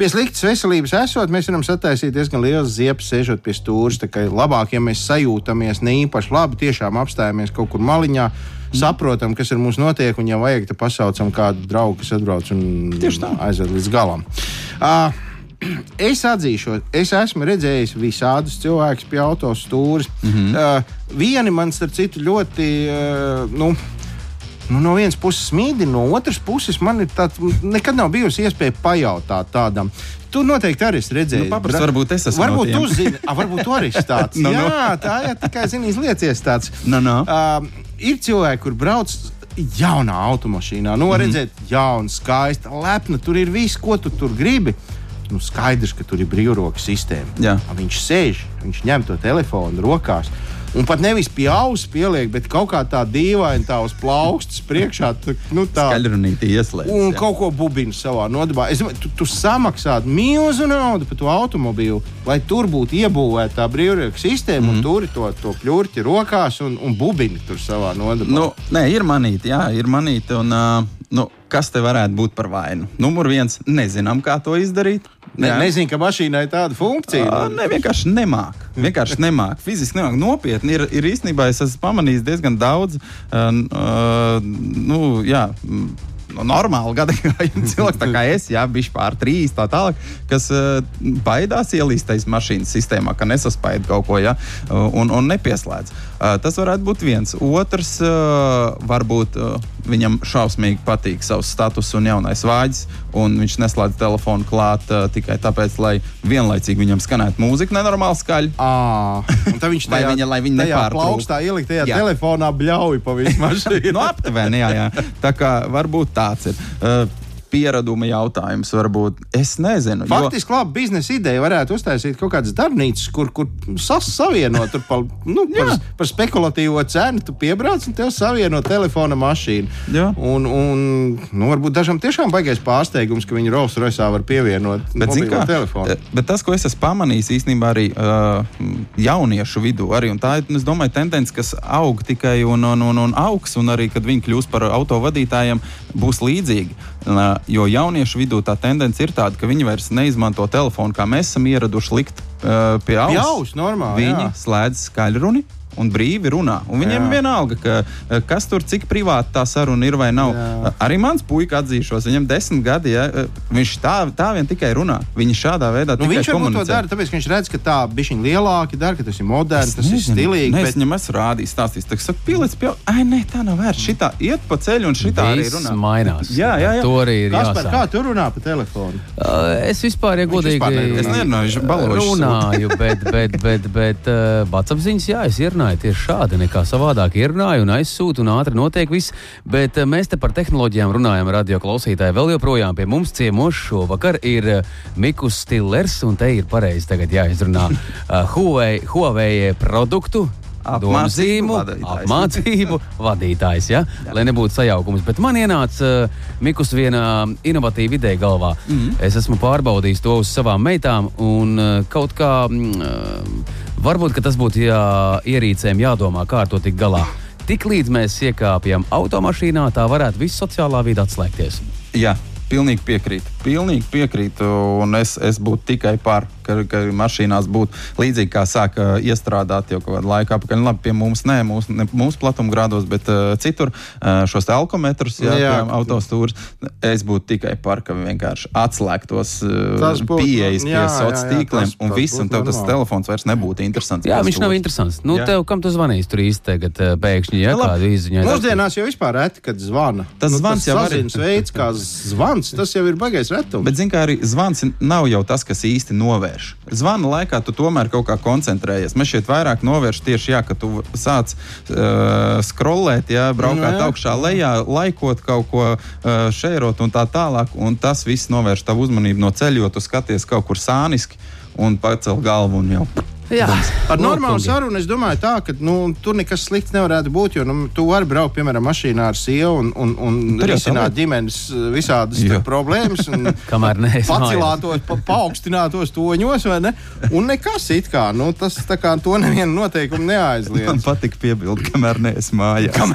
Pie sliktas veselības esot, mēs varam sataisīt diezgan liels ziepes, sēžot pie stūra. Labāk, ja mēs sajūtamies ne īpaši labi, tiešām apstājamies kaut kur maliņā saprotam, kas ar mums notiek, un, ja vajag, tad pasaucam kādu draugu, kas atbrauc un aizved līdz galam. Uh, Es atzīšu, es esmu redzējis visādus cilvēkus pie autostūra. Mm -hmm. uh, vieni man, starp citu, ļoti. Uh, nu, nu, no vienas puses mīdi, no otras puses man ir tāds, nekad nav bijusi iespēja pajautāt tādam. Tu noteikti arī esi redzējis. Nu, papras, varbūt es esmu. Varbūt no tu zini, a, varbūt tu arī esi tāds. no, Jā, no. tā ir tikai zini, izliecies tāds. No, no. Uh, ir cilvēki, kur brauc jaunā automašīnā. Nu, mm -hmm. redzēt, jauna, skaista, lepna. Tur ir viss, ko tu tur gribi. Nu, skaidrs, ka tur ir brīvroka sistēma. Jā. Viņš sēž, viņš ņem to telefonu rokās. Un pat nevis pie auss pieliek, bet kaut kā tā dīvaini tā uz plaukstas priekšā. Tā, nu, tā skaļrunīti ieslēdz. Un jā. kaut ko bubina savā nodabā. Es tu, tu samaksātu milzu naudu par to automobīlu, lai tur būtu iebūvēta tā brīvrieku sistēma, mm -hmm. un tur ir to, to pļurķi rokās un, un bubini tur savā nodabā. Nu, nē, ir manīti, jā, ir manīti. Un, uh, nu, kas te varētu būt par vainu? Numur viens, nezinām, kā to izdarīt. Ne, nezinu, ka mašīnai ir tāda funkcija. Uh, ne, vienkārši nemāk. Vienkārši nemāk. Fiziski nemāk. Nopietni ir, ir īstenībā es esmu pamanījis diezgan daudz. Uh, uh, nu, jā, nu, normāli gadījumi cilvēki, kā es, jā, bijuši pār trīs, tā tālāk, kas uh, baidās ielīst tajā mašīnas sistēmā, ka nesaspaida kaut ko, ja, un, un nepieslēdz. Uh, tas varētu būt viens. Otrs, uh, varbūt uh, viņam šausmīgi patīk savs status un jaunais vāģis, un viņš neslēdz telefonu klāt uh, tikai tāpēc, lai vienlaicīgi viņam skanētu mūzika nenormāli skaļi. Tad viņš tajā, viņa, lai viņa nepārplaukstā ielikt tajā jā. telefonā bļauj pa visu mašīnu. no aptuveni, jā, jā. Tā kā varbūt tāds ir. Uh, pieraduma jautājums. Varbūt. Es nezinu. Faktiski, jo... labi, biznesa ideja varētu uztaisīt kaut kādas darbnīcas, kur, kur savienot par, nu, par, par spekulatīvo cenu. Tu piebrauc un tev savieno telefona mašīnu. Jā. Un, un nu, varbūt dažam tiešām baigais pārsteigums, ka viņi Rolls Royce var pievienot bet, kā, telefonu. Eh, bet tas, ko es esmu pamanījis īstenībā arī uh, jauniešu vidū, arī, tā ir, es domāju, tendence, kas aug tikai un, un, un, un augs, un arī, kad viņi kļūs par autovadītājiem, būs līdzīgi. Jo jauniešu vidū tā tendence ir tāda, ka viņi vairs neizmanto telefonu, kā mēs esam ieraduši likt pie auss. Jaus, normāli, viņi jā. slēdz skaļruni un brīvi runā. Un viņiem ir vienalga, ka, eh, kas tur cik privāti tā saruna ir vai nav. Jā. Arī mans puika atzīšos, viņam desmit gadi, ja, eh, viņš tā, tā vien tikai runā. Viņi šādā veidā nu, viņš to dara, tāpēc, viņš redz, ka tā bija lielāka, dara, ka tas ir moderns, tas nezinu, ir stilīgi. Nē, bet... es viņam esmu rādījis, stāstījis, ka saka, pieliec pie, ai, nē, tā nav vērts. Šitā iet pa ceļu un šitā Viss arī runā. mainās. Jā, jā, jā. To arī ir Kaspar. Kā tu runā pa telefonu? Uh, es vispār, ja godīgi, es nerunāju, viņš balošu. Runāju, bet, bet, bet, bet, bet uh, bacapziņas, jā, es ierunāju tieši šādi nekā savādāk ierunāju un aizsūtu, un ātri notiek viss. Bet eh, mēs te par tehnoloģijām runājam, radio klausītāji. Vēl joprojām pie mums ciemos šovakar ir eh, Mikus Stillers, un te ir pareizi tagad jāizrunā uh, Huawei, Huawei produktu apmācību, vadītājs. apmācību vadītājs. Ja? Jā. Lai nebūtu sajaukums. Bet man ienāca uh, Mikus viena inovatīva ideja galvā. Mm. Es esmu pārbaudījis to uz savām meitām un uh, kaut kā. Uh, Varbūt tas būtu jā, ierīcēm jādomā, kā ar to tikt galā. Tiklīdz mēs iekāpjam automašīnā, tā varētu viss sociālā vide atslēgties. Jā, pilnīgi piekrītu. Pilnīgi piekrītu, un es, es būtu tikai par, ka, ka mašīnās būtu līdzīgi kā sāka iestrādāt jau kādu laiku atpakaļ. Nu, labi, pie mums, ne mūsu, ne mūsu platumgrādos, bet uh, citur uh, šos alkometrus, jā, jā autostūrus. Es būtu tikai par, ka vienkārši atslēgtos uh, pieejas pie sociāliem tīkliem, tas, un viss, un tev tas telefons vairs nebūtu interesants. Jā, viņš nav interesants. Nu, jā. tev, kam tu zvanīs tur īsti tagad pēkšņi, ja kādu izziņu? Mūsdienās jau vispār reti, kad zvana. Tas nu, zvans tas jau ir veids, kā zvans, tas jau ir baigais retums. Bet, zināmā mērā, arī zvans nav jau tas, kas īsti novērš. Zvana laikā tu tomēr kaut kā koncentrējies. Mēs šeit vairāk novērš tieši, jā, ka tu sāc uh, scrollēt, jā, braukāt no, augšā, lejā, laikot kaut ko, uh, šērot un tā tālāk. Un tas viss novērš tavu uzmanību no ceļa, jo tu skaties kaut kur sāniski un pacel galvu un jau Jā, Ar normālu sarunu es domāju, tā, ka nu, tur nekas slikts nevarētu būt. Jo nu, tu vari braukt, piemēram, mašīnā ar sievu un, un, un jau risināt ģimenes uh, visādas tā, problēmas. Un, Kamēr mājās. Pacilātos, pa, paaugstinātos toņos, vai ne? Un nekas it kā, nu, tas tā kā to nevienu noteikumu Man neaizliedz. patīk piebildi, kamēr neesmu mājās.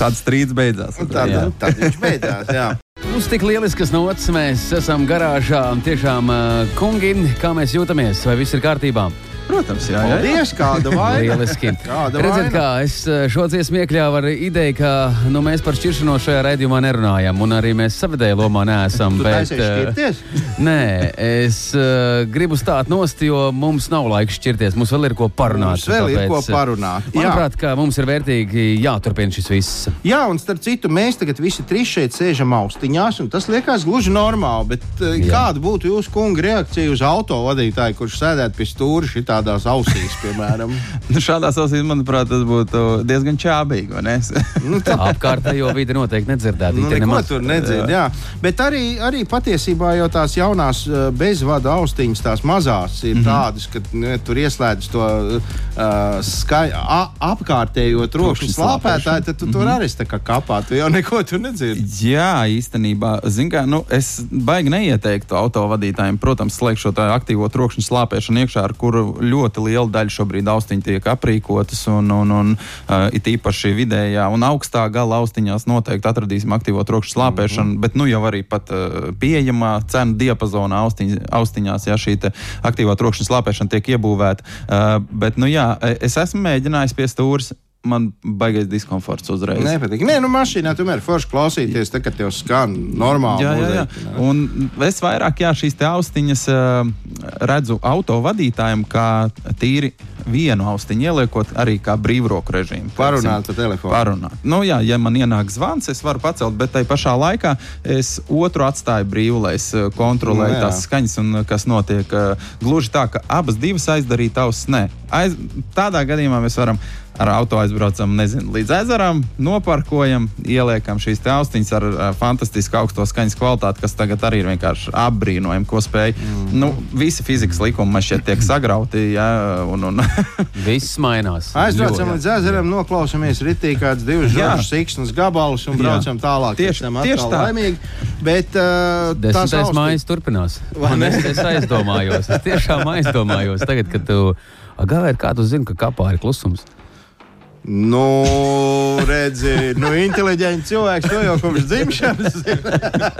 Tāds strīds beidzās. Tad, tad viņš beidzās. Jā. Mums tik lieliskas nots, mēs esam garāžā. Tiešām, kungi, kā mēs jūtamies? Vai viss ir kārtībā? Protams, jā, jā, jā. Kāda vaina. Kāda Redziet, vaina? kā es uh, šo dziesmu iekļāvu ar ideju, ka nu, mēs par šķiršanos šajā raidījumā nerunājam, un arī mēs savidēju lomā neesam. Uh, šķirties? Nē, es uh, gribu stāt nost, jo mums nav laika šķirties. Mums vēl ir ko parunāt. Mums vēl ir tāpēc, ko uh, parunāt. Jā. Manuprāt, ka mums ir vērtīgi jāturpina šis viss. Jā, un starp citu, mēs tagad visi trīs šeit sēžam austiņās, un tas liekas gluži normāli. Bet uh, kāda būtu jūsu kunga reakcija uz autovadītāju, kurš sēdētu pie stūra šitādās ausīs, piemēram? Nu, šādā ausīs, manuprāt, tas būtu diezgan čābīgi. vai ne? Nu, tā, Apkārtējo vidi noteikti nedzirdēt. Nu, neko nemaz- tur nedzird, jā. Bet arī, arī patiesībā jau tās jaunās uh, bezvadu austiņas, tās mazās, ir mm Mhm. -hmm. tādas, ka ne, tur ieslēdz to uh, skai, a, apkārtējo trokšņu Trokšņa slāpētāju, tad tu Mhm. tur arī esi kā kapā. Tu jau neko tur nedzirdi. Jā, īstenībā, zin kā, nu, es baigi neieteiktu autovadītājiem, protams, slēgt šo aktīvo trokšņu slāpēšanu iekšā, ar kuru ļoti liela daļa šobrīd austiņu tiek aprīkotas, un, un, un uh, it īpaši vidējā un augstā gala austiņās noteikti atradīsim aktīvo trokšņu slāpēšanu, mm -hmm. bet nu jau arī pat uh, pieejamā cenu diapazonā austiņ, austiņās, ja šī aktīvā trokšņa slāpēšana tiek iebūvēta. Uh, bet, nu jā, es esmu mēģinājis pie stūres. Man baigais diskomforts uzreiz. Nepatīk. Nē, nu mašīnā tomēr forši klausīties, tā, kad tev skan normāli. Jā, jā, jā. mūzika, ne? Un es vairāk jā, šīs austiņas uh, redzu auto vadītājiem kā tīri vienu austiņu ieliekot arī kā brīvroku režīmu. Parunāt pa telefonu. Parunāt. Nu, jā, ja man ienāk zvans, es varu pacelt, bet tai pašā laikā es otru atstāju brīvu, lai es uh, kontrolēju Nu, jā. tās skaņas un uh, kas notiek. Gluži tā, ka abas divas aizdarīt ausis. Nē, Aiz, tādā gadījumā mēs varam ar auto aizbraucam nezinu, līdz ezeram, noparkojam, ieliekam šīs austiņas ar, fantastisku augsto skaņas kvalitāti, kas tagad arī ir vienkārši apbrīnojami, ko spēj. Mm. Nu, visi fizikas likumi man šķiet tiek sagrauti. Jā, un, un, Viss mainās. Aizbraucam Ļoti. līdz ezeram, noklausāmies ritī kāds divus Jā. žurkas, siksnas gabalus un Jā. braucam tālāk. Tieši- tieši tā. Laimīgi. Bet uh, Desmitais austiņas- mājas turpinās. Es, es aizdomājos, es tiešām aizdomājos. Tagad, kad tu gājies, kā tu zini, ka kapā ir klusums. Nu, redzi, nu, inteliģents cilvēks to jau kopš dzimšanas.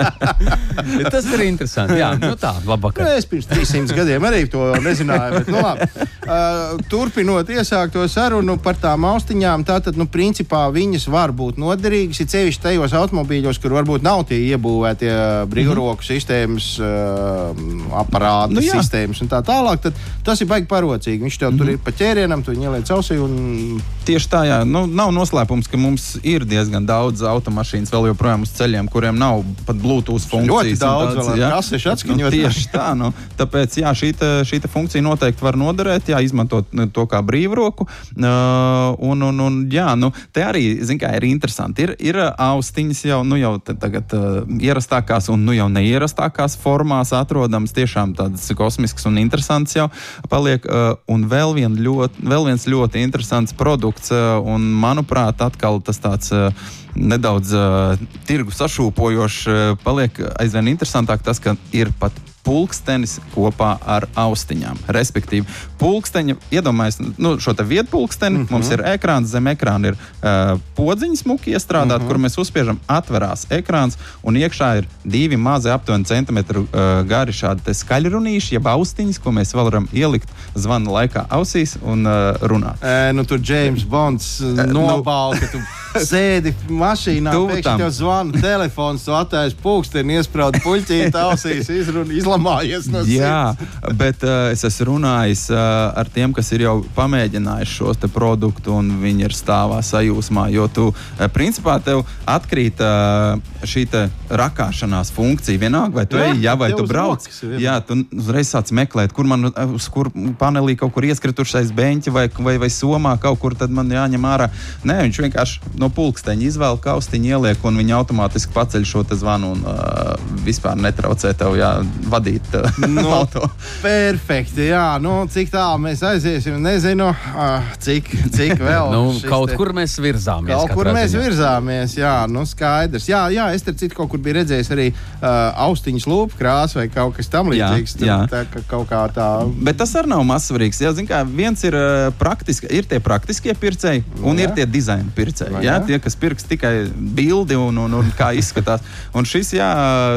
Tas ir interesanti. Jā, nu tā, Nu, labvakar. es pirms 300 gadiem arī to nezināju. Bet, nu, labi. uh, turpinot iesākto sarunu par tām austiņām, tātad, nu, principā viņas var būt noderīgas. Ir sevišķi tajos automobīļos, kur varbūt nav tie iebūvētie brīvroku mm -hmm. sistēmas, uh, aparāti, Nu, nu, jā. sistēmas un tā tālāk. Tad tas ir baigi parocīgi. Viņš tev mm -hmm. tur ir pa ķērienam, tu viņu ieliec ausī un Tieši tā, jā. Nu, nav noslēpums, ka mums ir diezgan daudz automašīnas vēl joprojām uz ceļiem, kuriem nav pat Bluetooth funkcijas. ļoti daudz tāds, jā. kasešu Nu, atskaņot. tieši tā. Nu, tāpēc jā, šī, te, šī te funkcija noteikti var noderēt, jā, izmantot nu, to kā brīvroku. Uh, un, un, un, jā, nu, te arī zin, kā, ir interesanti. Ir, ir austiņas jau, nu, jau tagad uh, ierastākās un nu, jau neierastākās formās atrodams. Tiešām tādas kosmiskas un interesantas jau paliek. Uh, un vēl, vien ļoti, vēl viens ļoti interesants produkts, un manuprāt, atkal tas tāds. Uh, Nedaudz uh, tirgu sašūpojošs, paliek aizvien interesantāk tas, ka ir pat pulkstenis kopā ar austiņām. Respektīvi, pulksteņa, iedomājieties, nu, šo te vietu pulksteni, mm -hmm. mums ir ekrāns, zem ekrāna ir uh, podziņa smuki iestrādāta, mm -hmm. kur mēs uzspiežam, atverās ekrāns, un iekšā ir divi mazi, aptuveni centimetru uh, gari šādi skaļrunīši, jeb austiņas, ko mēs varam ielikt zvana laikā ausīs un uh, runāt. E, nu, tur James Bonds nobāla, ka tu sēdi mašīnā, pēkšņi tev zvana telefons, tu attaisi pulksteni, iesprādi puļķīt ausīs, izrun, izlamājies no Jā, bet uh, es esmu runājis uh, ar tiem, kas ir jau pamēģinājuši šos te produktus, un viņi ir stāvā sajūsmā. Jo tu, uh, principā, tev atkrīt uh, šī te rakāšanās funkcija. Vienalga, vai tu Jā, ej, jā, vai tu brauc. rokas ir. Jā, tu uzreiz sāc meklēt, kur man uh, uz kur panelī kaut kur ieskritušais beņķis vai, vai, vai somā kaut kur, tad man jāņem ārā. Nē, viņš vienkārši no pulksteņa izvēle kaustiņu, ieliek, un viņi automātiski paceļ šo zvanu un uh, vispār netraucē tev jā, vadīt uh, no, auto. Perfekti, jā. Nu, cik tālu mēs aiziesim, nezinu, uh, cik, cik vēl. nu, kaut te- kur mēs virzāmies. Kaut kur mēs ziņā. virzāmies, jā, nu skaidrs. Jā, jā es tur citu kaut kur biju redzējis arī uh, austiņas lūpu krāsu vai kaut kas tam Jā, līdzīgs. Tur jā. Tā, ka kaut kā tā. Bet tas arī nav mazsvarīgs. Jā, zin, kā, viens ir, uh, praktiski, ir tie praktiskie pircēji, un Jā. ir tie dizaina pircēji. Vai Jā, jā? tie, kas pirks tikai bildi un, un, un kā izskatās. Un šis, jā,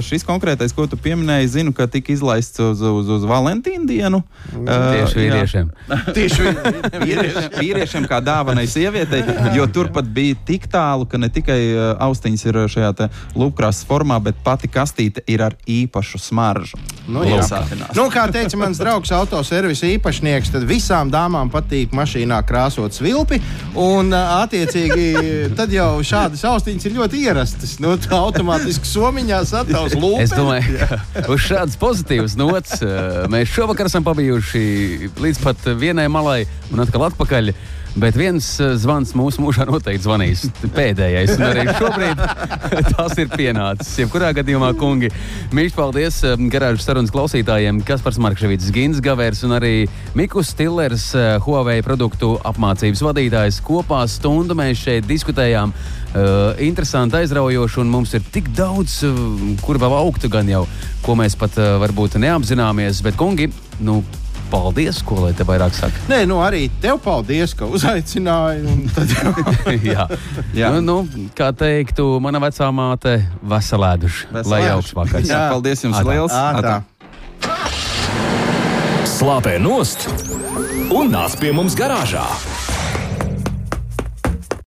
šis konkrētais, ko tu pieminēji, zinu, ka tika izlaists uz, uz, uz Valentīnu dienu. Tieši vīriešiem. Tieši Vīriešiem, vīriešiem kā dāvanai sievietei, jo tur pat bija tik tālu, ka ne tikai austiņas ir šajā lūpkrāsas formā, bet pati kastīte ir ar īpašu smaržu. Nu, nu, kā teica mans draugs, autoservisa īpašnieks, tad visām dāmām patīk mašīnā krāsot svilpi. Un, attiecīgi, tad jau šādas austiņas ir ļoti ierastas. Nu, tā automātiski somiņā sataus lūpas. Es domāju, ka uz šādas pozitīvas nots mēs šovakar esam pabijuši līdz pat vienai malai un atkal atpakaļ. Bet viens eh, zvans mūsu mūžā noteikti zvanīs. Pēdējais, un arī šobrīd tas ir pienācis. Jebkurā gadījumā, kungi, mīļš paldies eh, garāžas sarunas klausītājiem, Kaspars Markevits, Gins Gavērs un arī Mikus Stillers, eh, Huawei produktu apmācības vadītājs. Kopā stundu mēs šeit diskutējām. Uh, interesanti, aizraujoši, un mums ir tik daudz, uh, kur vēl augtu gan jau, ko mēs pat uh, varbūt neapzināmies. Bet, kungi, nu, paldies, ko lai te vairāk saka. Nē, nu arī tev paldies, ka uzaicināji. un Tad Jā, Jā. Nu, nu, kā teiktu, mana vecā māte, veselēduši. Veselēduši. Lai jauks vakars. Jā, paldies jums Atā. liels! Ātrā. Atā. Slāpē nost un nāc pie mums garāžā!